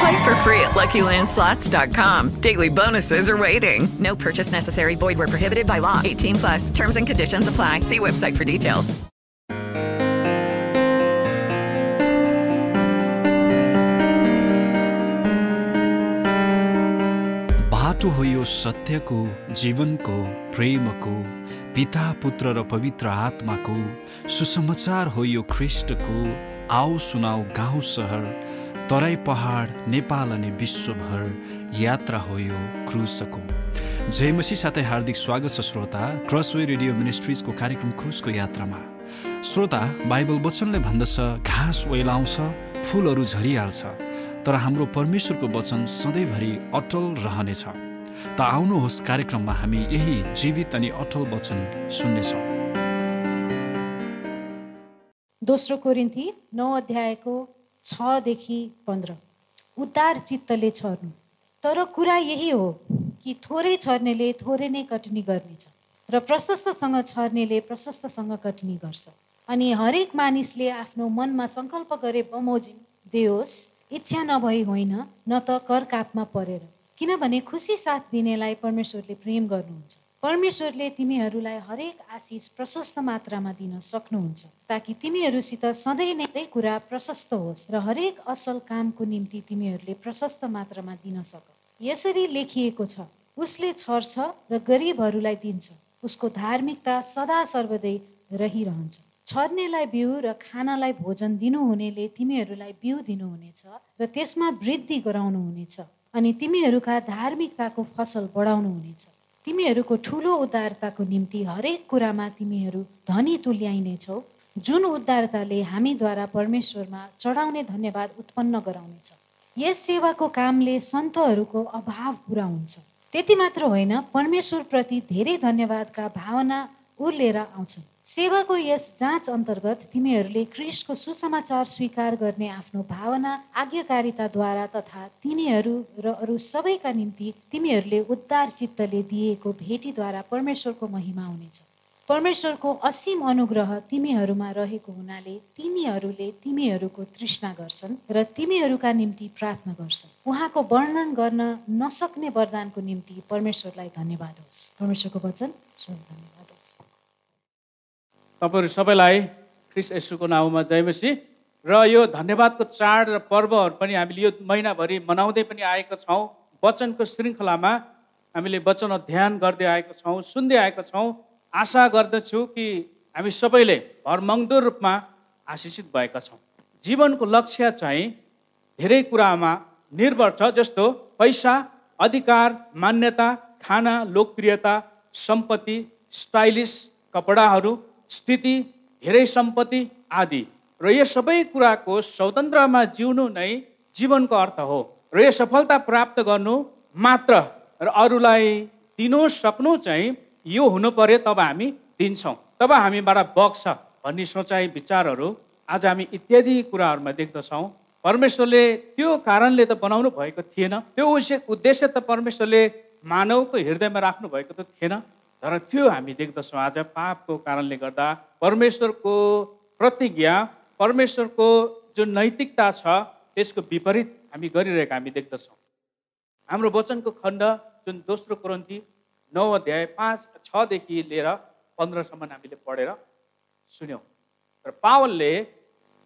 Play for free at LuckyLandSlots.com. Daily bonuses are waiting. No purchase necessary. Void where prohibited by law. 18 plus. Terms and conditions apply. See website for details. बाटो हो यो सत्यको जीवनको प्रेमको पिता पुत्र र पवित्र आत्माको सुसमाचार हो यो ख्रिस्टको आओ सुनाऊ गाउँ सहर तराई पहाड नेपाल अनि विश्वभर यात्रा हो यो क्रुसको। जयमसी साथै हार्दिक स्वागत छ श्रोता क्रसवे रेडियो मिनिस्ट्रिजको कार्यक्रम क्रुसको यात्रामा। श्रोता बाइबल वचनले भन्दछ घाँस ओइलाउँछ फुलहरू झरिहाल्छ तर हाम्रो परमेश्वरको वचन सधैँभरि अटल रहनेछ। त आउनुहोस् कार्यक्रममा हामी यही जीवित अनि अटल वचन सुन्नेछौँ। दोस्रो कोरिन्थी नौ अध्यायको छदेखि पन्ध्र। उद्धार चित्तले छर्नु। तर कुरा यही हो कि थोरै छर्नेले थोरै नै कटनी गर्नेछ र प्रशस्तसँग छर्नेले प्रशस्तसँग कटनी गर्छ। अनि हरेक मानिसले आफ्नो मनमा सङ्कल्प गरे बमोजिम देओस् इच्छा नभई होइन न त कर कापमा परेर। किनभने खुसी साथ दिनेलाई परमेश्वरले प्रेम गर्नुहुन्छ। परमेश्वरले तिमीहरूलाई हरेक आशिष प्रशस्त मात्रामा दिन सक्नुहुन्छ ताकि तिमीहरूसित सधैँ नै कुरा प्रशस्त होस् र हरेक असल कामको निम्ति तिमीहरूले प्रशस्त मात्रामा दिन सक। यसरी लेखिएको छ उसले छर्छ र गरिबहरूलाई दिन्छ उसको धार्मिकता सदा सर्वदै रहिरहन्छ। छर्नेलाई बिउ र खानालाई भोजन दिनुहुनेले तिमीहरूलाई बिउ दिनुहुनेछ र त्यसमा वृद्धि गराउनुहुनेछ अनि तिमीहरूका धार्मिकताको फसल बढाउनुहुनेछ। तिमीहरूको ठुलो उदारताको निम्ति हरेक कुरामा तिमीहरू धनी तुल्याइनेछौ। जुन उदारताले हामीद्वारा परमेश्वरमा चढाउने धन्यवाद उत्पन्न गराउनेछ। यस सेवाको कामले सन्तहरूको अभाव पुरा हुन्छ। त्यति मात्र होइन परमेश्वरप्रति धेरै धन्यवादका भावना उर्लेर आउँछन्। सेवाको यस जाँच अन्तर्गत तिमीहरूले क्रिस्टको सुसमाचार स्वीकार गर्ने आफ्नो भावना आज्ञाकारिताद्वारा तथा तिनीहरू र अरू सबैका निम्ति तिमीहरूले उद्धार चित्तले दिएको भेटीद्वारा परमेश्वरको महिमा हुनेछ। परमेश्वरको असीम अनुग्रह तिमीहरूमा रहेको हुनाले तिनीहरूले तिमीहरूको तृष्णा गर्छन् र तिमीहरूका निम्ति प्रार्थना गर्छन्। उहाँको वर्णन गर्न नसक्ने वरदानको निम्ति परमेश्वरलाई धन्यवाद होस्। परमेश्वरको वचन धन्यवाद तपाईँहरू सबैलाई ख्रिस यसुको नाउँमा जयमसी र यो धन्यवादको चाड र पर्वहरू पनि हामीले यो महिनाभरि मनाउँदै पनि आएका छौँ। वचनको श्रृङ्खलामा हामीले वचन ध्यान गर्दै आएका छौँ सुन्दै आएका छौँ। आशा गर्दछु कि हामी सबैले भरमङ्दो रूपमा आशिषित भएका छौँ। जीवनको लक्ष्य चाहिँ धेरै कुरामा निर्भर छ जस्तो पैसा अधिकार मान्यता खाना लोकप्रियता सम्पत्ति स्टाइलिस कपडाहरू स्थिति धेरै सम्पत्ति आदि। र यो सबै कुराको स्वतन्त्रमा जिउनु नै जीवनको अर्थ हो। र यो सफलता प्राप्त गर्नु मात्र र अरूलाई दिनु सक्नु चाहिँ यो हुनु पर्यो तब हामी दिन्छौँ। तब हामीबाट बग्छ भन्ने सोचाइ विचारहरू आज हामी इत्यादि कुराहरूमा देख्दछौँ। परमेश्वरले त्यो कारणले त बनाउनु भएको थिएन। त्यो उद्देश्य त परमेश्वरले मानवको हृदयमा राख्नु भएको त थिएन। तर त्यो हामी देख्दछौँ आज पापको कारणले गर्दा परमेश्वरको प्रतिज्ञा परमेश्वरको जुन नैतिकता छ त्यसको विपरीत हामी गरिरहेका हामी देख्दछौँ। हाम्रो वचनको खण्ड जुन दोस्रो कुरन्ती नौ अध्याय पाँच छदेखि लिएर पन्ध्रसम्म हामीले पढेर सुन्यौँ। र पावलले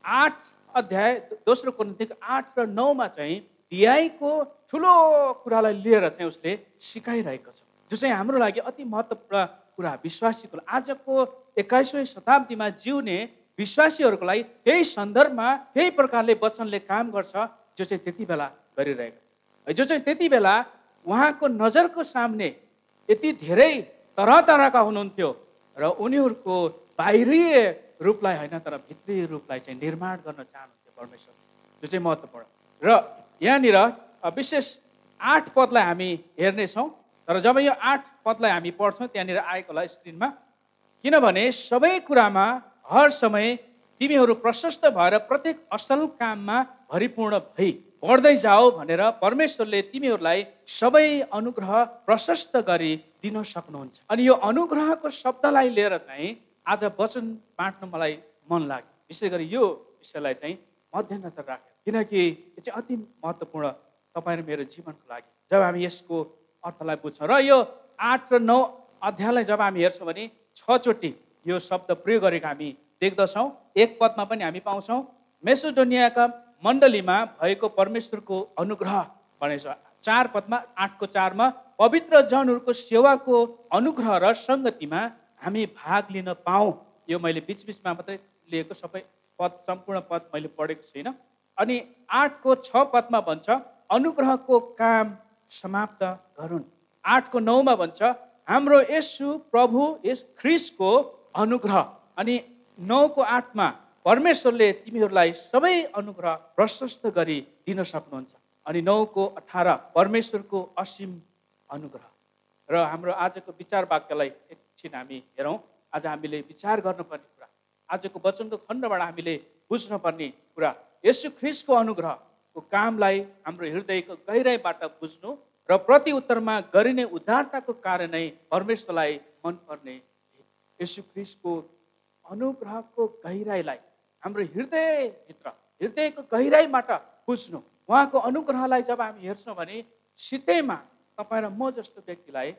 आठ अध्याय दोस्रो कुरन्तीको आठ र नौमा चाहिँ धियाईको ठुलो कुरालाई लिएर चाहिँ उसले सिकाइरहेको छ। जो चाहिँ हाम्रो लागि अति महत्त्वपूर्ण कुरा विश्वासीको आजको एक्काइसौँ शताब्दीमा जिउने विश्वासीहरूको लागि त्यही सन्दर्भमा त्यही प्रकारले वचनले काम गर्छ जो चाहिँ त्यति बेला गरिरहेको। जो चाहिँ त्यति बेला उहाँको नजरको सामने यति धेरै तरह तरहका हुनुहुन्थ्यो र उनीहरूको बाहिरीय रूपलाई होइन तर भित्री रूपलाई चाहिँ निर्माण गर्न चाहनुहुन्थ्यो परमेश्वर जो चाहिँ महत्त्वपूर्ण। र यहाँनिर विशेष आठ पदलाई हामी हेर्नेछौँ। तर जब यो आठ पदलाई हामी पढ्छौँ त्यहाँनिर आएको होला स्क्रिनमा किनभने सबै कुरामा हर समय तिमीहरू प्रशस्त भएर प्रत्येक असल काममा भरिपूर्ण भई बढ्दै जाओ भनेर परमेश्वरले तिमीहरूलाई सबै अनुग्रह प्रशस्त गरी दिन सक्नुहुन्छ। अनि यो अनुग्रहको शब्दलाई लिएर चाहिँ आज वचन बाँड्न मलाई मन लाग्यो। विशेष गरी यो विषयलाई चाहिँ मध्यनजर राखेँ किनकि यो चाहिँ अति महत्त्वपूर्ण तपाईँ र मेरो जीवनको लागि। जब हामी यसको अर्थलाई बुझ्छौँ। र यो आठ र नौ अध्यायलाई जब हामी हेर्छौँ भने छचोटि यो शब्द प्रयोग गरेको हामी देख्दछौँ। एक पदमा पनि हामी पाउँछौँ मेसोडोनियाका मण्डलीमा भएको परमेश्वरको अनुग्रह भनेछ। चार पदमा आठको चारमा पवित्र जनहरूको सेवाको अनुग्रह र सङ्गतिमा हामी भाग लिन पाऊँ यो मैले बिचबिचमा मात्रै लिएको सबै पद सम्पूर्ण पद मैले पढेको छुइनँ अनि आठको छ पदमा भन्छ अनुग्रहको काम समाप्त गरून् आठको नौमा भन्छ हाम्रो यसु प्रभु यस ख्रिसको अनुग्रह। अनि नौको आठमा परमेश्वरले तिमीहरूलाई सबै अनुग्रह प्रशस्त गरी दिन सक्नुहुन्छ। अनि नौको अठार परमेश्वरको असीम अनुग्रह। र हाम्रो आजको विचार वाक्यलाई एकछिन हामी हेरौँ। आज हामीले विचार गर्नुपर्ने कुरा आजको वचनको खण्डबाट हामीले बुझ्नुपर्ने कुरा यसु ख्रिसको अनुग्रहको कामलाई हाम्रो हृदयको गहिराइबाट बुझ्नु र प्रति उत्तरमा गरिने उदारताको कारण नै परमेश्वरलाई मनपर्ने यसु ख्रिसको अनुग्रहको गहिराइलाई हाम्रो हृदयभित्र हृदयको गहिराइबाट बुझ्नु उहाँको अनुग्रहलाई जब हामी हेर्छौँ भने सिधैमा तपाईँ र म जस्तो व्यक्तिलाई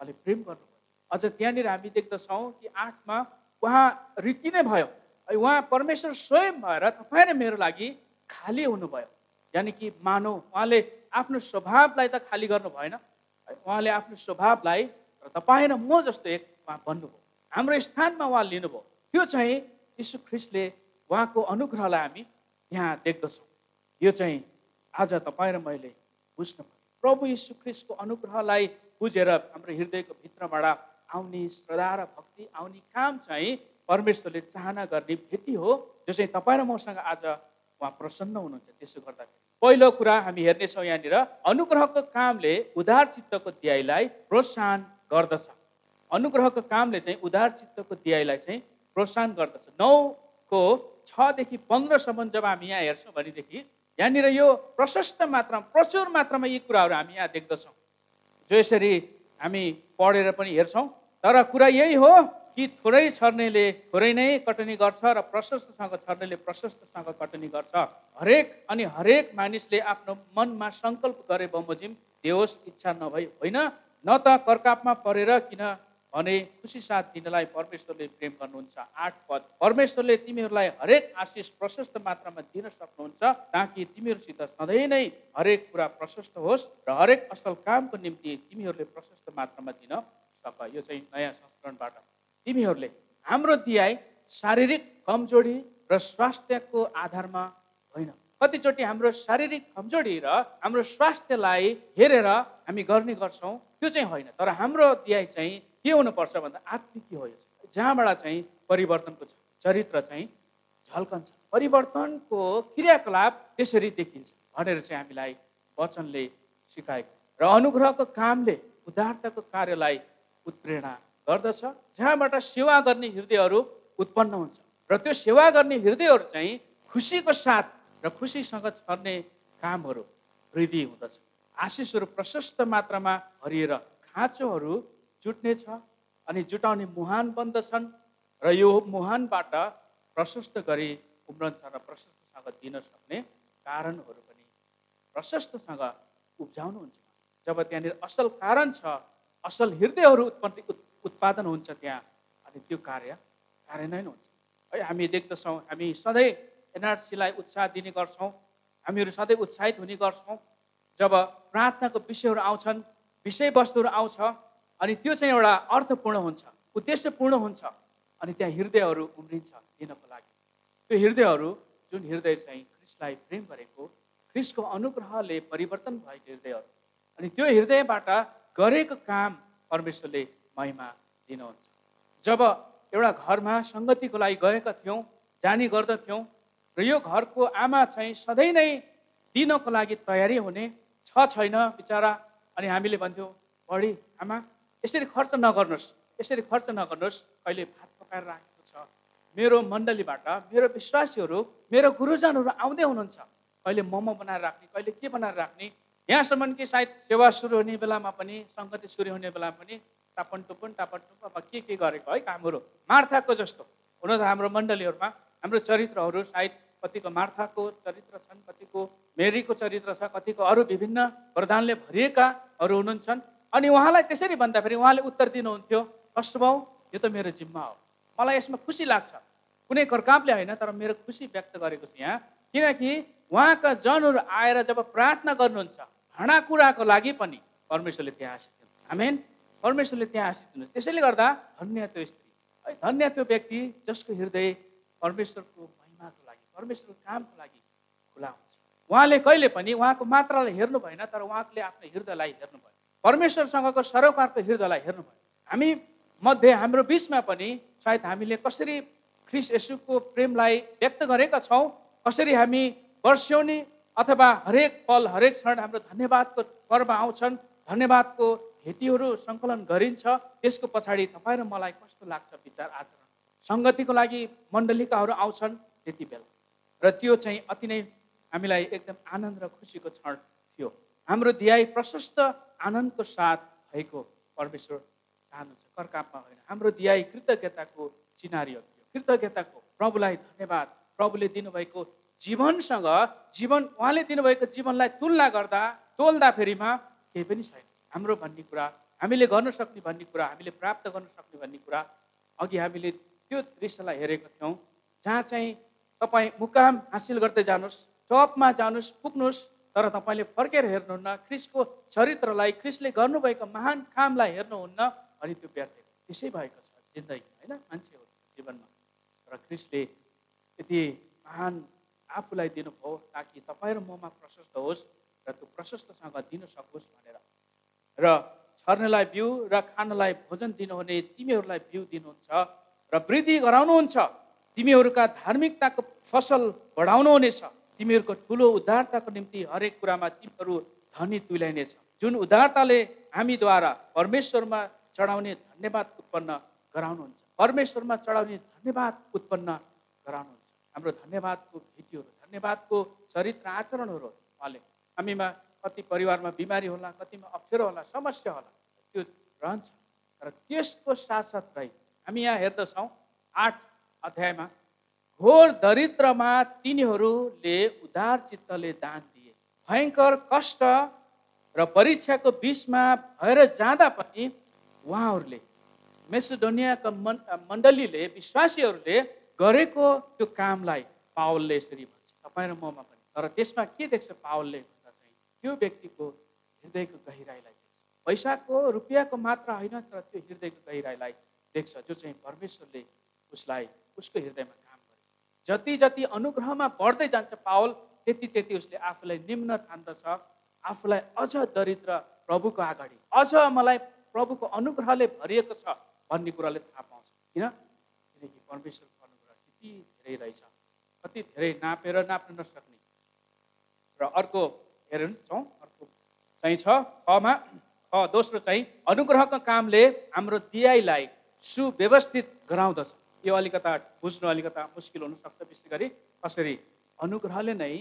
अलिक प्रेम गर्नुपर्छ अझ त्यहाँनिर हामी देख्दछौँ कि आठमा उहाँ रीति नै भयो। उहाँ परमेश्वर स्वयं भएर तपाईँ र मेरो लागि खाली हुनुभयो। यानि कि मानव उहाँले आफ्नो स्वभावलाई त खाली गर्नु भएन। उहाँले आफ्नो स्वभावलाई तपाईँ र म जस्तो एक उहाँ भन्नुभयो हाम्रो स्थानमा उहाँ लिनुभयो। त्यो चाहिँ यीशु ख्रिस्टले उहाँको अनुग्रहलाई हामी यहाँ देख्दछौँ। यो चाहिँ आज तपाईँ र मैले बुझ्नु प्रभु यीशु ख्रिस्टको अनुग्रहलाई बुझेर हाम्रो हृदयको भित्रबाट आउने श्रद्धा र भक्ति आउने काम चाहिँ परमेश्वरले चाहना गर्ने भेटी हो। जो चाहिँ तपाईँ र मसँग आज उहाँ प्रसन्न हुनुहुन्छ त्यसो गर्दाखेरि। पहिलो कुरा हामी हेर्नेछौँ यहाँनिर अनुग्रहको कामले उदार चित्तको दियाईलाई प्रोत्साहन गर्दछ। अनुग्रहको कामले चाहिँ उदार चित्तको दियाईलाई चाहिँ प्रोत्साहन गर्दछ। नौको छदेखि पन्ध्रसम्म जब हामी यहाँ हेर्छौँ भनेदेखि यहाँनिर यो प्रशस्त मात्रामा प्रचुर मात्रामा यी कुराहरू हामी यहाँ देख्दछौँ। जो यसरी हामी पढेर पनि हेर्छौँ तर कुरा यही हो कि थोरै छर्नेले थोरै नै कटनी गर्छ र प्रशस्तसँग छर्नेले प्रशस्तसँग कटनी गर्छ। हरेक अनि हरेक मानिसले आफ्नो मनमा सङ्कल्प गरे बमोजिम देओस् इच्छा नभई होइन न त कर्कापमा परेर किन भने खुसी साथ दिनलाई परमेश्वरले प्रेम गर्नुहुन्छ। आठ पद परमेश्वरले तिमीहरूलाई हरेक आशिष प्रशस्त मात्रामा दिन सक्नुहुन्छ ताकि तिमीहरूसित सधैँ नै हरेक कुरा प्रशस्त होस् र हरेक असल कामको निम्ति तिमीहरूले प्रशस्त मात्रामा दिन सक। यो चाहिँ नयाँ संस्करणबाट तिमीहरूले हाम्रो दियाई शारीरिक कमजोरी र स्वास्थ्यको आधारमा होइन। कतिचोटि हाम्रो शारीरिक कमजोरी र हाम्रो स्वास्थ्यलाई हेरेर हामी गर्ने गर्छौँ त्यो चाहिँ होइन। तर हाम्रो दियाई चाहिँ के हुनुपर्छ भन्दा आत्मिक हो जहाँबाट चाहिँ परिवर्तनको चरित्र चाहिँ झल्कन्छ। परिवर्तनको क्रियाकलाप त्यसरी देखिन्छ भनेर चाहिँ हामीलाई वचनले सिकाएको। र अनुग्रहको कामले उदारताको कार्यलाई उत्प्रेरणा गर्दछ। जहाँबाट सेवा गर्ने हृदयहरू उत्पन्न हुन्छ। र त्यो सेवा गर्ने हृदयहरू चाहिँ खुसीको साथ र खुसीसँग छर्ने कामहरू वृद्धि हुँदछ। आशिषहरू प्रशस्त मात्रामा हरिएर खाँचोहरू जुट्नेछ अनि जुटाउने मुहान बन्दछन् र यो मुहानबाट प्रशस्त गरी उम्रन्छ र प्रशस्तसँग दिन सक्ने कारणहरू पनि प्रशस्तसँग उब्जाउनुहुन्छ। जब त्यहाँनिर असल कारण छ असल हृदयहरू उत्पत्ति उत्- उत्पादन हुन्छ त्यहाँ। अनि त्यो कार्य कार्यान्वयन हुन्छ। है हामी देख्दछौँ हामी सधैँ एनआरसीलाई उत्साह दिने गर्छौँ। हामीहरू सधैँ उत्साहित हुने गर्छौँ। जब प्रार्थनाको विषयहरू आउँछन् विषयवस्तुहरू आउँछ अनि त्यो चाहिँ एउटा अर्थपूर्ण हुन्छ उद्देश्यपूर्ण हुन्छ। अनि त्यहाँ हृदयहरू उम्रिन्छ दिनको लागि। त्यो हृदयहरू जुन हृदय चाहिँ ख्रिस्टलाई प्रेम गरेको ख्रिस्टको अनुग्रहले परिवर्तन भएको हृदयहरू। अनि त्यो हृदयबाट गरेको काम परमेश्वरले महिमा दिनुहुन्छ। जब एउटा घरमा सङ्गतिको लागि गएका थियौँ जाने गर्दथ्यौँ र यो घरको आमा चाहिँ सधैँ नै दिनको लागि तयारी हुने छ छैन बिचरा। अनि हामीले भन्थ्यौँ बढी आमा यसरी खर्च नगर्नुहोस्। यसरी खर्च नगर्नुहोस्। कहिले भात पकाएर राखेको छ। मेरो मण्डलीबाट मेरो विश्वासीहरू मेरो गुरुजनहरू आउँदै हुनुहुन्छ। कहिले मोमो बनाएर राख्ने कहिले के बनाएर राख्ने? यहाँसम्म कि सायद सेवा सुरु हुने बेलामा पनि सङ्गति सुरु हुने बेलामा पनि टापन टुपन टापन टुप अब के के गरेको? है कामहरू। मार्थाको जस्तो। हुन त हाम्रो मण्डलीहरूमा हाम्रो चरित्रहरू सायद कतिको मार्थाको चरित्र छन् कतिको मेरीको चरित्र छ कतिको अरू विभिन्न वरदानले भरिएकाहरू हुनुहुन्छन् अनि उहाँलाई त्यसरी भन्दाखेरि उहाँले उत्तर दिनुहुन्थ्यो भाउ यो त मेरो जिम्मा हो। मलाई यसमा खुसी लाग्छ। कुनै करकापले होइन तर मेरो खुसी व्यक्त गरेको छु यहाँ। किनकि उहाँका जनहरू आएर जब प्रार्थना गर्नुहुन्छ भाँडाकुँडाको लागि पनि परमेश्वरले त्यहाँ आशिष आमेन। परमेश्वरले त्यहाँ आशिष दिनुहुन्छ त्यसैले गर्दा धन्य त्यो स्त्री। है धन्य त्यो व्यक्ति जसको हृदय परमेश्वरको महिमाको लागि परमेश्वरको कामको लागि खुला हुन्छ। उहाँले कहिले पनि उहाँको मात्रालाई हेर्नु भएन तर उहाँले आफ्नो हृदयलाई हेर्नु भयो। परमेश्वरसँगको सरोकारको हृदयलाई हेर्नु भयो। हामी मध्ये हाम्रो बिचमा पनि सायद हामीले कसरी ख्रिस यसुको प्रेमलाई व्यक्त गरेका छौँ कसरी हामी वर्ष्यौनी अथवा हरेक पल हरेक क्षण हाम्रो धन्यवादको पर्व आउँछन् धन्यवादको भेटीहरू सङ्कलन गरिन्छ त्यसको पछाडि तपाईँ र मलाई कस्तो लाग्छ विचार आचरण? सङ्गतिको लागि मण्डलिकाहरू आउँछन् त्यति बेला। र त्यो चाहिँ अति नै हामीलाई एकदम आनन्द र खुसीको क्षण थियो। हाम्रो ध्याय प्रशस्त आनन्दको साथ भएको परमेश्वर चाहनुहुन्छ। कर्कापमा होइन। हाम्रो ध्याय कृतज्ञताको चिनारी हो कृतज्ञताको प्रभुलाई धन्यवाद। प्रभुले दिनुभएको जीवनसँग जीवन उहाँले दिनुभएको जीवनलाई तुलना गर्दा तोल्दाखेरिमा केही पनि छैन। हाम्रो भन्ने कुरा हामीले गर्न सक्ने भन्ने कुरा हामीले प्राप्त गर्न सक्ने भन्ने कुरा अघि हामीले त्यो दृश्यलाई हेरेको थियौँ जहाँ चाहिँ तपाईँ मुकाम हासिल गर्दै जानुहोस् टपमा जानुहोस् पुग्नुहोस् तर तपाईँले फर्केर हेर्नुहुन्न ख्रिसको चरित्रलाई ख्रिसले गर्नुभएको महान कामलाई हेर्नुहुन्न अनि त्यो व्यर्थ त्यसै भएको छ जिन्दगी होइन? मान्छेहरू जीवनमा। र ख्रिसले यति महान आफूलाई दिनुभयो ताकि तपाईँ र ममा प्रशस्त होस् र त्यो प्रशस्तसँग दिन सकोस् भनेर र छर्नेलाई बिउ र खानलाई भोजन दिनुहुने तिमीहरूलाई बिउ दिनुहुन्छ र वृद्धि गराउनुहुन्छ। तिमीहरूका धार्मिकताको फसल बढाउनुहुनेछ तिमीहरूको ठुलो उदारताको निम्ति हरेक कुरामा तिमीहरू धनी तुल्याइनेछ। जुन उदारताले हामीद्वारा परमेश्वरमा चढाउने धन्यवाद उत्पन्न गराउनुहुन्छ। परमेश्वरमा चढाउने धन्यवाद उत्पन्न गराउनुहुन्छ। हाम्रो धन्यवादको भिडियोहरू धन्यवादको चरित्र आचरणहरू उहाँले हामीमा कति परिवारमा बिमारी होला कतिमा अप्ठ्यारो होला समस्या होला त्यो रहन्छ। तर त्यसको साथसाथ हामी यहाँ हेर्दछौँ आठ अध्यायमा घोर दरिद्रमा तिनीहरूले उदार चित्तले दान दिए। भयङ्कर कष्ट र परीक्षाको बिचमा भएर जाँदा पनि उहाँहरूले मेसिडोनियाका मन मण्डलीले विश्वासीहरूले गरेको त्यो कामलाई पावलले यसरी भन्छ। तपाईँ र ममा पनि। तर त्यसमा के देख्छ पावलले? त्यो व्यक्तिको हृदयको गहिराईलाई देख्छ। पैसाको रुपियाँको मात्रा होइन तर त्यो हृदयको गहिराईलाई देख्छ जो चाहिँ परमेश्वरले उसलाई उसको हृदयमा काम गरे जति जति अनुग्रहमा बढ्दै जान्छ पावल त्यति त्यति उसले आफूलाई निम्न ठान्दछ। आफूलाई अझ दरिद्र प्रभुको अगाडि अझ मलाई प्रभुको अनुग्रहले भरिएको छ भन्ने कुराले थाहा पाउँछ। किन? किनकि परमेश्वरको अनुग्रह त्यति धेरै रहेछ। कति धेरै नापेर नाप्न नसक्ने। र अर्को हेरौँ अर्को चाहिँ छ खमा ख दोस्रो चाहिँ अनुग्रहको कामले हाम्रो दियाईलाई सुव्यवस्थित गराउँदछ। यो अलिकता बुझ्नु अलिकता मुस्किल हुनसक्छ विशेष गरी। कसरी? अनुग्रहले नै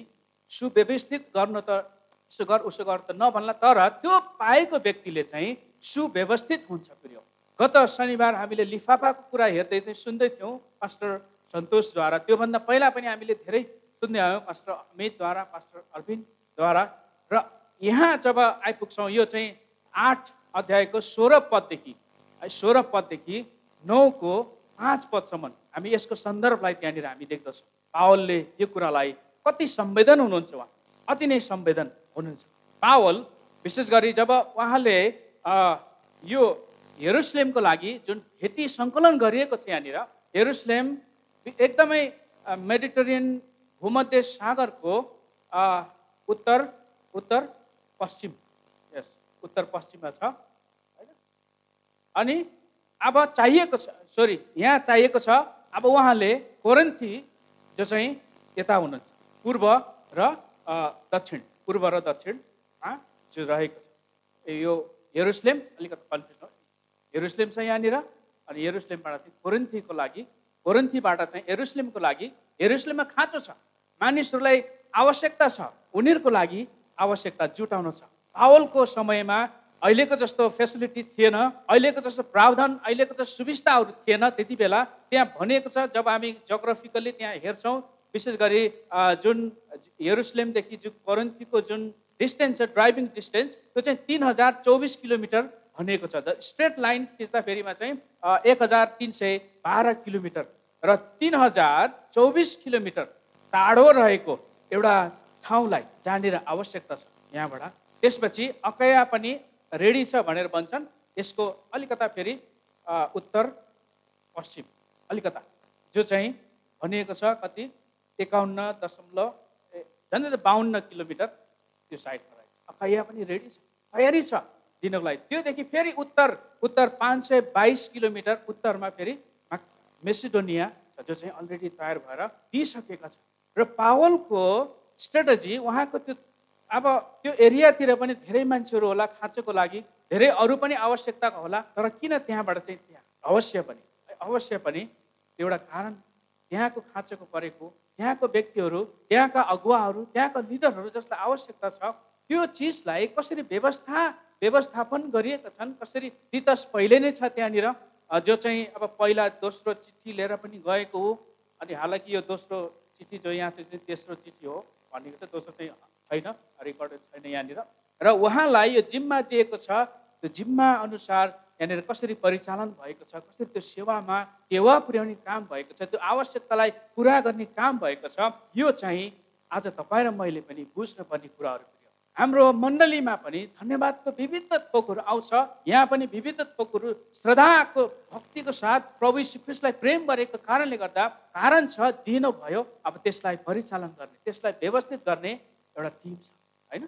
सुव्यवस्थित गर्न त यसो गर उसो गर त नभन्ला तर त्यो पाएको व्यक्तिले चाहिँ सुव्यवस्थित हुन्छ प्रिय गत शनिबार हामीले लिफाफाको कुरा हेर्दै चाहिँ सुन्दै थियौँ पास्टर सन्तोषद्वारा। त्योभन्दा पहिला पनि हामीले धेरै सुन्दै आयौँ पास्टर अमितद्वारा पास्टर अरविन्दद्वारा। र यहाँ जब आइपुग्छौँ यो चाहिँ आठ अध्यायको सोह्र पददेखि सोह्र पददेखि नौको पाँच पदसम्म हामी यसको सन्दर्भलाई त्यहाँनिर हामी देख्दछौँ। पावलले यो कुरालाई कति संवेदन हुनुहुन्छ उहाँ अति नै संवेदन हुनुहुन्छ। पावल विशेष गरी जब उहाँले यो हेरुसलेमको लागि जुन खेती सङ्कलन गरिएको छ यहाँनिर हेरुसलेम एकदमै मेडिटेरियन भूमध्य सागरको उत्तर उत्तर पश्चिम। यस उत्तर पश्चिममा छ। होइन? अनि अब चाहिएको छ सरी यहाँ चाहिएको छ अब उहाँले कोरन्थी जो चाहिँ यता हुनुहुन्छ पूर्व र दक्षिण पूर्व र दक्षिणमा जो रहेको छ। यो हेरुसलेम अलिकति कन्फ्युज हो हेरुसलेम छ यहाँनिर अनि हेरुसलेमबाट चाहिँ कोरिन्थीको लागि कोरिन्थीबाट चाहिँ हेरुसलेमको लागि हेरुसलेममा खाँचो छ। मानिसहरूलाई आवश्यकता छ उनीहरूको लागि आवश्यकता जुटाउन छ। पावलको समयमा अहिलेको जस्तो फेसिलिटी थिएन अहिलेको जस्तो प्रावधान अहिलेको जस्तो सुविस्ताहरू थिएन त्यति बेला त्यहाँ भनिएको छ जब हामी जोग्राफिकल्ली त्यहाँ हेर्छौँ विशेष गरी जुन हेरुसलेमदेखि जुन कोरिन्थीको जुन डिस्टेन्स छ ड्राइभिङ डिस्टेन्स त्यो चाहिँ तिन हजार चौबिस किलोमिटर भनिएको छ। द स्ट्रेट लाइन खिच्दाखेरिमा चाहिँ एक हजार तिन सय बाह्र किलोमिटर। र तिन हजार चौबिस किलोमिटर टाढो रहेको एउटा ठाउँलाई जहाँनिर आवश्यकता छ यहाँबाट। त्यसपछि अकया पनि रेडी छ भनेर भन्छन्। यसको अलिकता फेरि उत्तर पश्चिम। अलिकता। जो चाहिँ भनिएको छ कति? एकाउन्न दशमलव झन्डै बाहन्न किलोमिटर त्यो साइडमा रहेको अकैया पनि रेडी छ। तयारी छ दिनको लागि। त्योदेखि फेरि उत्तर उत्तर पाँच सय बाइस किलोमिटर उत्तरमा फेरि मेसिडोनिया जो चाहिँ अलरेडी तयार भएर दिइसकेका छ। र पावलको स्ट्राटेजी उहाँको त्यो अब त्यो एरियातिर पनि धेरै मान्छेहरू होला खाँचोको लागि धेरै अरू पनि आवश्यकता होला तर किन त्यहाँबाट चाहिँ त्यहाँ? अवश्य पनि अवश्य पनि एउटा कारण त्यहाँको खाँचोको परेको त्यहाँको व्यक्तिहरू त्यहाँका अगुवाहरू त्यहाँका लिडरहरू जसलाई आवश्यकता छ त्यो चिजलाई कसरी व्यवस्था व्यवस्थापन गरिएका छन् कसरी तितस पहिले नै छ त्यहाँनिर जो चाहिँ अब पहिला दोस्रो चिठी लिएर पनि गएको हो अनि हालाकि यो दोस्रो चिठी जो यहाँ चाहिँ तेस्रो चिठी हो भनेको चाहिँ दोस्रो चाहिँ छैन रेकर्डेड छैन यहाँनिर र उहाँलाई यो जिम्मा दिएको छ त्यो जिम्मा अनुसार यहाँनिर कसरी परिचालन भएको छ कसरी त्यो सेवामा टेवा पुर्याउने काम भएको छ त्यो आवश्यकतालाई पुरा गर्ने काम भएको छ यो चाहिँ आज तपाईँ र मैले पनि बुझ्नुपर्ने कुराहरू। हाम्रो मण्डलीमा पनि धन्यवादको विविध थोकहरू आउँछ। यहाँ पनि विविध थोकहरू श्रद्धाको भक्तिको साथ प्रभु ख्रिस्टलाई प्रेम गरेको कारणले गर्दा कारण छ दिनु भयो। अब त्यसलाई परिचालन गर्ने त्यसलाई व्यवस्थित गर्ने एउटा टिम छ होइन?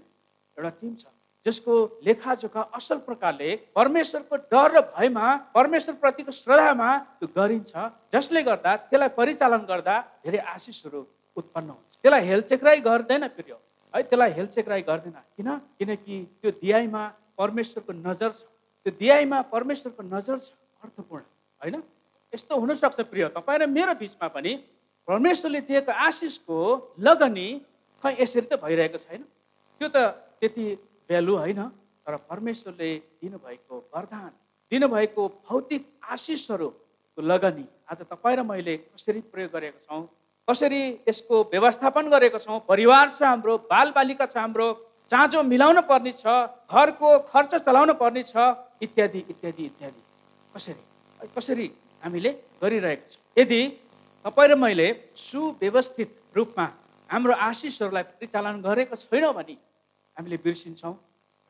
एउटा टिम छ जसको लेखाजोखा असल प्रकारले परमेश्वरको डर र भयमा परमेश्वरप्रतिको श्रद्धामा त्यो गरिन्छ। जसले गर्दा त्यसलाई परिचालन गर्दा धेरै आशिषहरू उत्पन्न हुन्छ। त्यसलाई हेलचेक्राइ गर्दैन फेरि हो। त्यसलाई हेलचेक्राइ गर्दैन। किन? किनकि त्यो दियाइमा परमेश्वरको नजर छ। त्यो दियाइमा परमेश्वरको नजर छ अर्थपूर्ण होइन? यस्तो हुनसक्छ प्रिय तपाईँ र मेरो बिचमा पनि परमेश्वरले दिएको आशिषको लगनी खै यसरी त भइरहेको छैन? त्यो त त्यति भ्यालु होइन तर परमेश्वरले दिनुभएको वरदान दिनुभएको भौतिक आशिषहरूको लगनी आज तपाईँ र मैले कसरी प्रयोग गरेका छौँ? कसरी यसको व्यवस्थापन गरेको छौँ? परिवार छ हाम्रो बालबालिका छ हाम्रो चाँजो मिलाउन पर्ने छ घरको खर्च चलाउन पर्ने छ इत्यादि इत्यादि इत्यादि। कसरी? कसरी हामीले गरिरहेको छौँ? यदि तपाईँ र मैले सुव्यवस्थित रूपमा हाम्रो आशिषहरूलाई परिचालन गरेको छैनौँ भने हामीले बिर्सिन्छौँ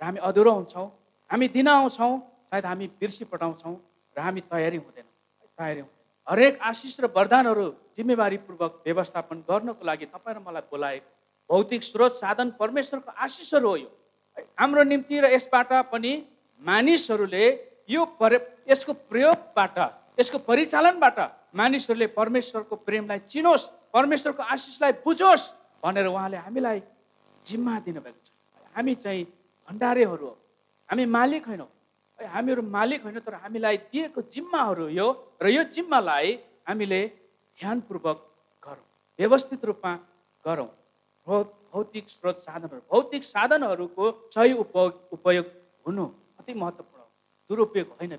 र हामी अधुरो हुन्छौँ। हामी दिन आउँछौँ सायद हामी बिर्सी पठाउँछौँ र हामी तयारी हुँदैन। तयारी हुँदैन। हरेक आशिष र वरदानहरू जिम्मेवारीपूर्वक व्यवस्थापन गर्नको लागि तपाईँ र मलाई बोलाएको भौतिक स्रोत साधन परमेश्वरको आशिषहरू हो यो। हाम्रो निम्ति र यसबाट पनि मानिसहरूले यो पर यसको प्रयोगबाट यसको परिचालनबाट मानिसहरूले परमेश्वरको प्रेमलाई चिनोस् परमेश्वरको आशिषलाई बुझोस् भनेर उहाँले हामीलाई जिम्मा दिनुभएको छ। हामी चाहिँ भण्डारेहरू हो। हामी मालिक होइनौँ। हामीहरू मालिक होइन तर हामीलाई दिएको जिम्माहरू यो र यो जिम्मालाई हामीले ध्यानपूर्वक गरौँ व्यवस्थित रूपमा गरौँ। भौतिक स्रोत साधनहरू भौतिक साधनहरूको सही उपयोग उपयोग हुनु अति महत्त्वपूर्ण दुरुपयोग होइन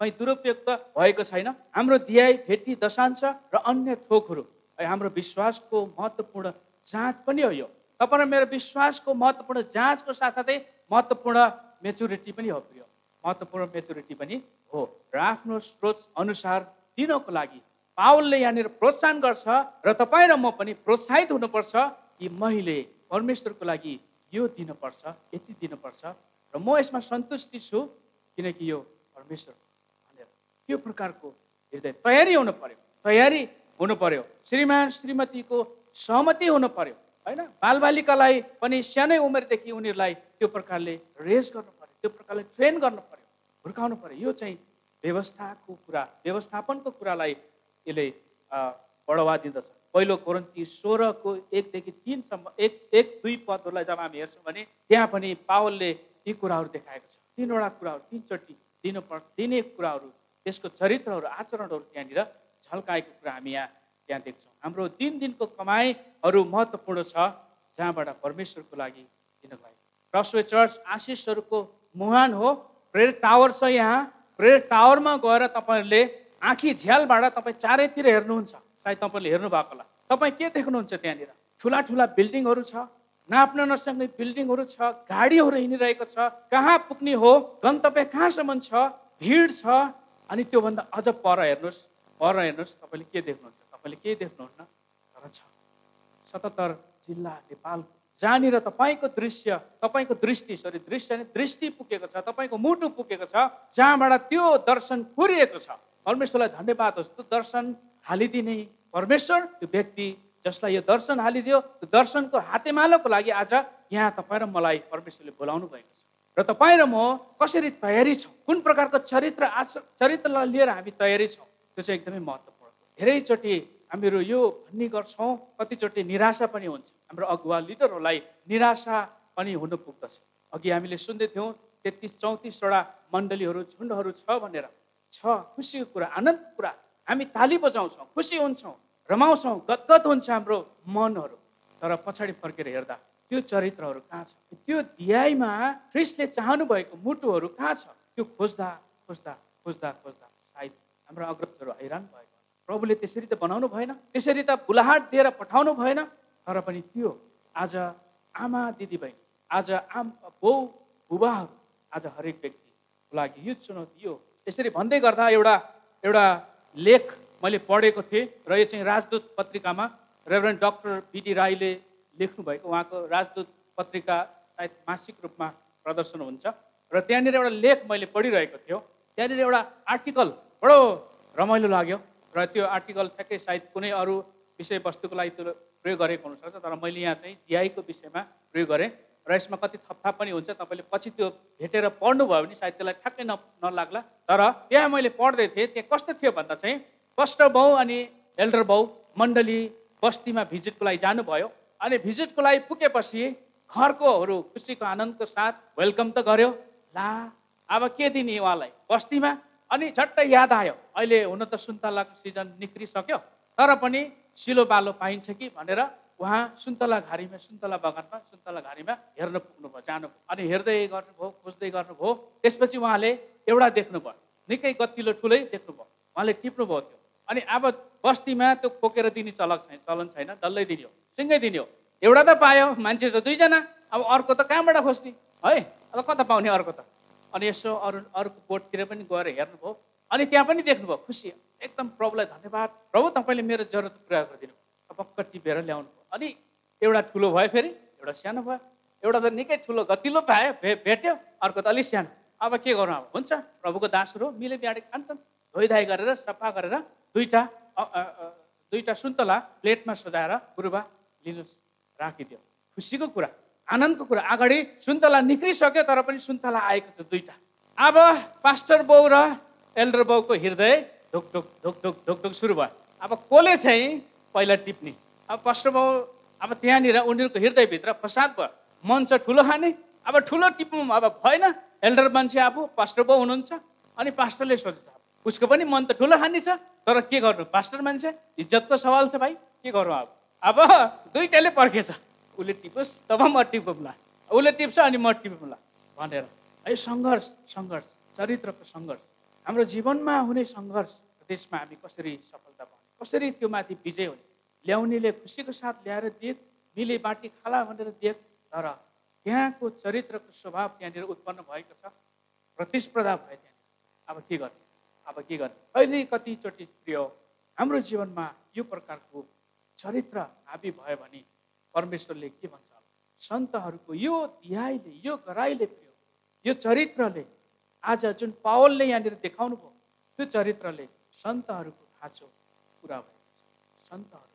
कहीँ दुरुपयोग त भएको छैन। हाम्रो ध्याय भेटी दशांश र अन्य थोकहरू हाम्रो विश्वासको महत्त्वपूर्ण जाँच पनि हो यो। तपाईँ मेरो विश्वासको महत्त्वपूर्ण जाँचको साथसाथै महत्त्वपूर्ण मेचुरिटी पनि हो प्रिय महत्त्वपूर्ण मेचुरिटी पनि हो र आफ्नो स्रोत अनुसार दिनको लागि पावलले यहाँनिर प्रोत्साहन गर्छ र तपाईँ र म पनि प्रोत्साहित हुनुपर्छ कि मैले परमेश्वरको लागि यो दिनुपर्छ यति दिनुपर्छ र म यसमा सन्तुष्टि छु किनकि यो परमेश्वर भनेर। त्यो प्रकारको हृदय तयारी हुनु पर्यो तयारी हुनु पर्यो। श्रीमान श्रीमतीको सहमति हुनु पर्यो होइन? बालबालिकालाई पनि सानै उमेरदेखि उनीहरूलाई त्यो प्रकारले रेस गर्नु पर्यो। त्यो प्रकारले ट्रेन गर्नु पर्यो हुर्काउनु पर्यो। यो चाहिँ व्यवस्थाको कुरा व्यवस्थापनको कुरालाई यसले बढावा दिँदछ। पहिलो कोरन्ती सोह्रको एकदेखि तिनसम्म एक एक दुई पदहरूलाई जब हामी हेर्छौँ भने त्यहाँ पनि पावलले यी कुराहरू देखाएको छ। तिनवटा कुराहरू तिनचोटि दिनु पर् दिने कुराहरू त्यसको चरित्रहरू आचरणहरू त्यहाँनिर झल्काएको कुरा हामी यहाँ त्यहाँ देख्छौँ। हाम्रो दिन दिनको कमाइहरू महत्त्वपूर्ण छ जहाँबाट परमेश्वरको लागि दिनको लागि। चर्च आशिषहरूको मुहान हो। प्रेयर टावर छ यहाँ। प्रेयर टावरमा गएर तपाईँहरूले आँखी झ्यालबाट तपाईँ चारैतिर हेर्नुहुन्छ। सायद तपाईँले हेर्नु भएको होला। तपाईँ के देख्नुहुन्छ त्यहाँनिर? ठुला ठुला बिल्डिङहरू छ। नाप्न नसक्ने बिल्डिङहरू छ। गाडीहरू हिँडिरहेको छ। कहाँ पुग्ने हो? गन्तव्य कहाँसम्म छ? भिड छ। अनि त्योभन्दा अझ पर हेर्नुहोस्। पर हेर्नुहोस् तपाईँले के देख्नुहुन्छ? तपाईँले के देख्नुहुन्न? तर छ। सतहत्तर जिल्ला नेपाल जहाँनिर तपाईँको दृश्य तपाईँको दृष्टि सरी दृश्य नै दृष्टि पुगेको छ तपाईँको मुटु पुगेको छ जहाँबाट त्यो दर्शन पुरिएको छ। परमेश्वरलाई धन्यवाद होस्। त्यो दर्शन हालिदिने परमेश्वर त्यो व्यक्ति जसलाई यो दर्शन हालिदियो त्यो दर्शनको हातेमालोको लागि आज यहाँ तपाईँ र मलाई परमेश्वरले बोलाउनु भएको छ। र तपाईँ र म कसरी तयारी छौँ? कुन प्रकारको चरित्र आच चरित्रलाई लिएर हामी तयारी छौँ? त्यो चाहिँ एकदमै महत्त्वपूर्ण। धेरैचोटि हामीहरू यो भन्ने गर्छौँ कतिचोटि निराशा पनि हुन्छ। हाम्रो अगुवा लिडरहरूलाई निराशा पनि हुनु पुग्दछ। अघि हामीले सुन्दै थियौँ तेत्तिस चौतिसवटा मण्डलीहरू झुन्डहरू छ भनेर। छ खुसीको कुरा आनन्दको कुरा। हामी ताली बजाउँछौँ खुसी हुन्छौँ रमाउँछौँ गदगद हुन्छ हाम्रो मनहरू। तर पछाडि फर्केर हेर्दा त्यो चरित्रहरू कहाँ छ? त्यो ध्यायमा ख्रिस्टले चाहनु भएको मुटुहरू कहाँ छ? त्यो खोज्दा खोज्दा खोज्दा खोज्दा सायद हाम्रो अग्रजहरू हैरान भएको प्रभुले त्यसरी त बनाउनु भएन त्यसरी त बुलाहाट दिएर पठाउनु भएन। तर पनि त्यो आज आमा दिदीबहिनी आज आम बाउ बुबाहरू आज हरेक व्यक्तिको लागि यो चुनौती यो। यसरी भन्दै गर्दा एउटा एउटा लेख मैले पढेको थिएँ र यो चाहिँ राजदूत पत्रिकामा रेभरेन्ड डक्टर बिडी राईले लेख्नुभएको। उहाँको राजदूत पत्रिका सायद मासिक रूपमा प्रदर्शन हुन्छ। र त्यहाँनिर एउटा लेख मैले पढिरहेको थियो। त्यहाँनिर एउटा आर्टिकल बडो रमाइलो लाग्यो। र त्यो आर्टिकल ठ्याक्कै सायद कुनै अरू विषयवस्तुको लागि त्यो प्रयोग गरेको हुनसक्छ तर मैले यहाँ चाहिँ दिआईको विषयमा प्रयोग गरेँ र यसमा कति थपथाप पनि हुन्छ तपाईँले पछि त्यो भेटेर पढ्नुभयो भने सायद त्यसलाई ठ्याक्कै न नलाग्ला। तर त्यहाँ मैले पढ्दै थिएँ त्यहाँ कस्तो थियो भन्दा चाहिँ पस्टर बाउ अनि एल्डर बाउ मण्डली बस्तीमा भिजिटको लागि जानुभयो अनि भिजिटको लागि पुगेपछि घरकोहरू खुसीको आनन्दको साथ वेलकम त गर्यो। ला अब के दिने उहाँलाई बस्तीमा? अनि झट्टै याद आयो। अहिले हुन त सुन्तलाको सिजन निक्रिसक्यो। तर पनि सिलो बालो पाइन्छ कि भनेर उहाँ सुन्तला घारीमा सुन्तला बगानमा सुन्तला घारीमा हेर्न पुग्नुभयो जानुभयो। अनि हेर्दै गर्नुभयो खोज्दै गर्नुभयो। त्यसपछि उहाँले एउटा देख्नुभयो। निकै गतिलो ठुलै देख्नुभयो। उहाँले टिप्नुभयो त्यो। अनि अब बस्तीमा त्यो खोकेर दिने चलक छैन चलन छैन डल्लै दिने हो सिँगै दिने हो। एउटा त पायो मान्छे छ दुईजना। अब अर्को त कहाँबाट खोज्ने? है अब कता पाउने अर्को त? अनि यसो अरू अर्को बोटतिर पनि गएर हेर्नुभयो। अनि त्यहाँ पनि देख्नुभयो खुसी एकदम प्रभुलाई धन्यवाद। प्रभु तपाईँले मेरो जरुरत पुरा गरिदिनु पक्क टिपेर ल्याउनु भयो अनि एउटा ठुलो भयो फेरि एउटा सानो भयो। एउटा त निकै ठुलो गतिलो पायो भे भेट्यो। अर्को त अलिक सानो। अब के गर्नु अब? हुन्छ प्रभुको दासहरू मिले बिहाडे खान्छन्। धोइधाइ गरेर सफा गरेर दुईवटा दुईवटा सुन्तला प्लेटमा सजाएर गुरुबा लिनुहोस्। राखिदियो। खुसीको कुरा आनन्दको कुरा। अगाडि सुन्तला निक्रिसक्यो तर पनि सुन्तला आएको थियो दुईवटा अब पास्टर बाउ र एल्डर बाउको हृदय ढुक ढुक ढुक ढुक ढुक ढुक सुरु भयो। अब कसले चाहिँ पहिला टिप्ने? अब बाउ अब त्यहाँनिर उनीहरूको हृदयभित्र फसाद भयो। मन छ ठुलो खाने अब ठुलो टिप्नु अब भएन। एल्डर मान्छे आफू पास्टर बाउ हुनुहुन्छ अनि पास्टरले सोच्छ उसको पनि मन त ठुलो खाने छ तर के गर्नु? पास्टर मान्छे इज्जतको सवाल छ भाइ। के गरौँ अब? अब दुइटाले पर्खेछ। उसले टिपोस् तब म टिपौँला उसले टिप्छ अनि म टिपौँला भनेर। है सङ्घर्ष सङ्घर्ष चरित्रको सङ्घर्ष। हाम्रो जीवनमा हुने सङ्घर्ष त्यसमा हामी कसरी सफलता पाउने कसरी त्यो माथि विजय हुने ल्याउनेले खुसीको साथ ल्याएर दिए मिले बाटी खाला भनेर दिए तर त्यहाँको चरित्रको स्वभाव त्यहाँनिर उत्पन्न भएको छ प्रतिस्पर्धा भयो त्यहाँनिर। अब के गर्ने? अब के गर्ने? कहिले कतिचोटि प्रिय हाम्रो जीवनमा यो प्रकारको चरित्र हाबी भयो भने परमेश्वरले के भन्छ सन्तहरूको यो ध्याइले यो गराइले प्रिय यो चरित्रले आज जुन पावलले यहाँनिर देखाउनु भयो त्यो चरित्रले सन्तहरूको खाँचो पुरा भएको छ सन्तहरू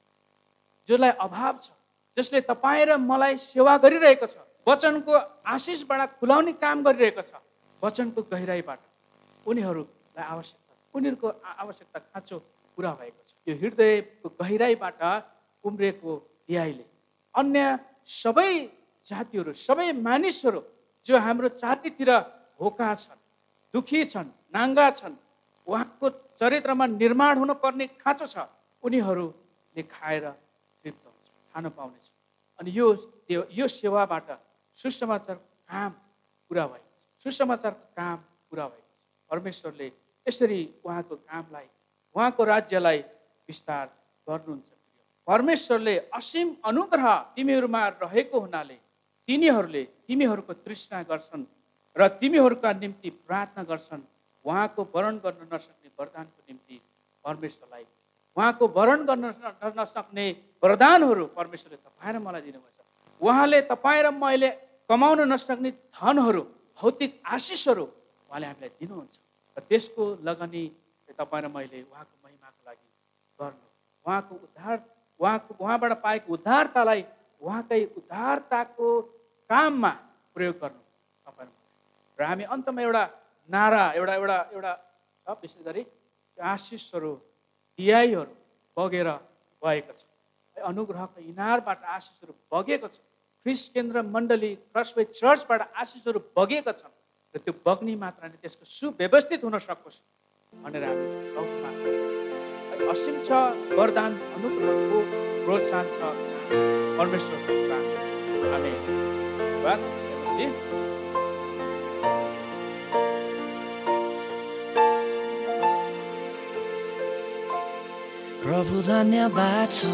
जसलाई अभाव छ जसले तपाईँ र मलाई सेवा गरिरहेको छ वचनको आशिषबाट खुलाउने काम गरिरहेको छ वचनको गहिराईबाट उनीहरूलाई आवश्यकता उनीहरूको आवश्यकता खाँचो पुरा भएको छ। यो हृदयको गहिराईबाट उम्रेको ध्याइले अन्य सबै जातिहरू सबै मानिसहरू जो हाम्रो चारैतिर भोका छन् दुखी छन् नाङ्गा छन्। उहाँको चरित्रमा निर्माण हुनुपर्ने खाँचो छ। उनीहरूले खाएर तृप्त हुन्छ खान पाउनेछ अनि यो यो सेवाबाट सुसमाचारको काम पुरा भएको छ सुसमाचारको काम पुरा भएको परमेश्वरले यसरी उहाँको कामलाई उहाँको राज्यलाई विस्तार गर्नुहुन्छ। परमेश्वरले असीम अनुग्रह तिमीहरूमा रहेको हुनाले तिनीहरूले तिमीहरूको तृष्णा गर्छन्। र तिमीहरूका निम्ति प्रार्थना गर्छन् उहाँको वरण गर्न नसक्ने वरदानको निम्ति परमेश्वरलाई। उहाँको वरण गर्न नसक्ने वरदानहरू परमेश्वरले तपाईँ र मलाई दिनुभएको छ उहाँले तपाईँ र मैले कमाउन नसक्ने धनहरू भौतिक आशिषहरू उहाँले हामीलाई दिनुहुन्छ। र त्यसको लगनी तपाईँ र मैले उहाँको महिमाको लागि गर्नु। उहाँको उद्धार उहाँको उहाँबाट पाएको उद्धारतालाई उहाँकै उद्धारताको काममा प्रयोग गर्नु। तपाईँ र हामी अन्तमा एउटा नारा एउटा एउटा एउटा छ विशेष गरी आशिषहरू दियाईहरू बगेर गएको छ। अनुग्रहको इनारबाट आशिषहरू बगेको छ। ख्रिस केन्द्र मण्डली क्रसवे चर्चबाट आशिषहरू बगेका छन् र त्यो बग्ने मात्राले त्यसको सुव्यवस्थित हुन सकोस् भनेर हामी असीम छ वरदान अनुग्रहको प्रोत्साहन छ। परमेश्वरको हामी प्रभु धन्यवाद छ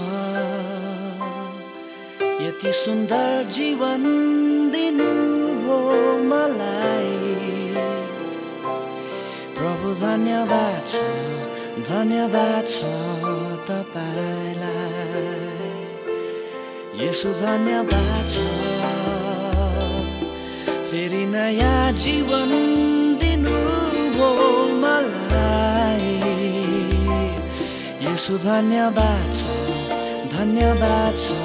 यति सुन्दर जीवन दिनुभयो मलाई। प्रभु धन्यवाद छ धन्यवाद छ तपाईँलाई। यसो धन्यवाद छ फेरि नयाँ जीवन दिनुभयो मलाई। यसो धन्यवाद छ धन्यवाद छ।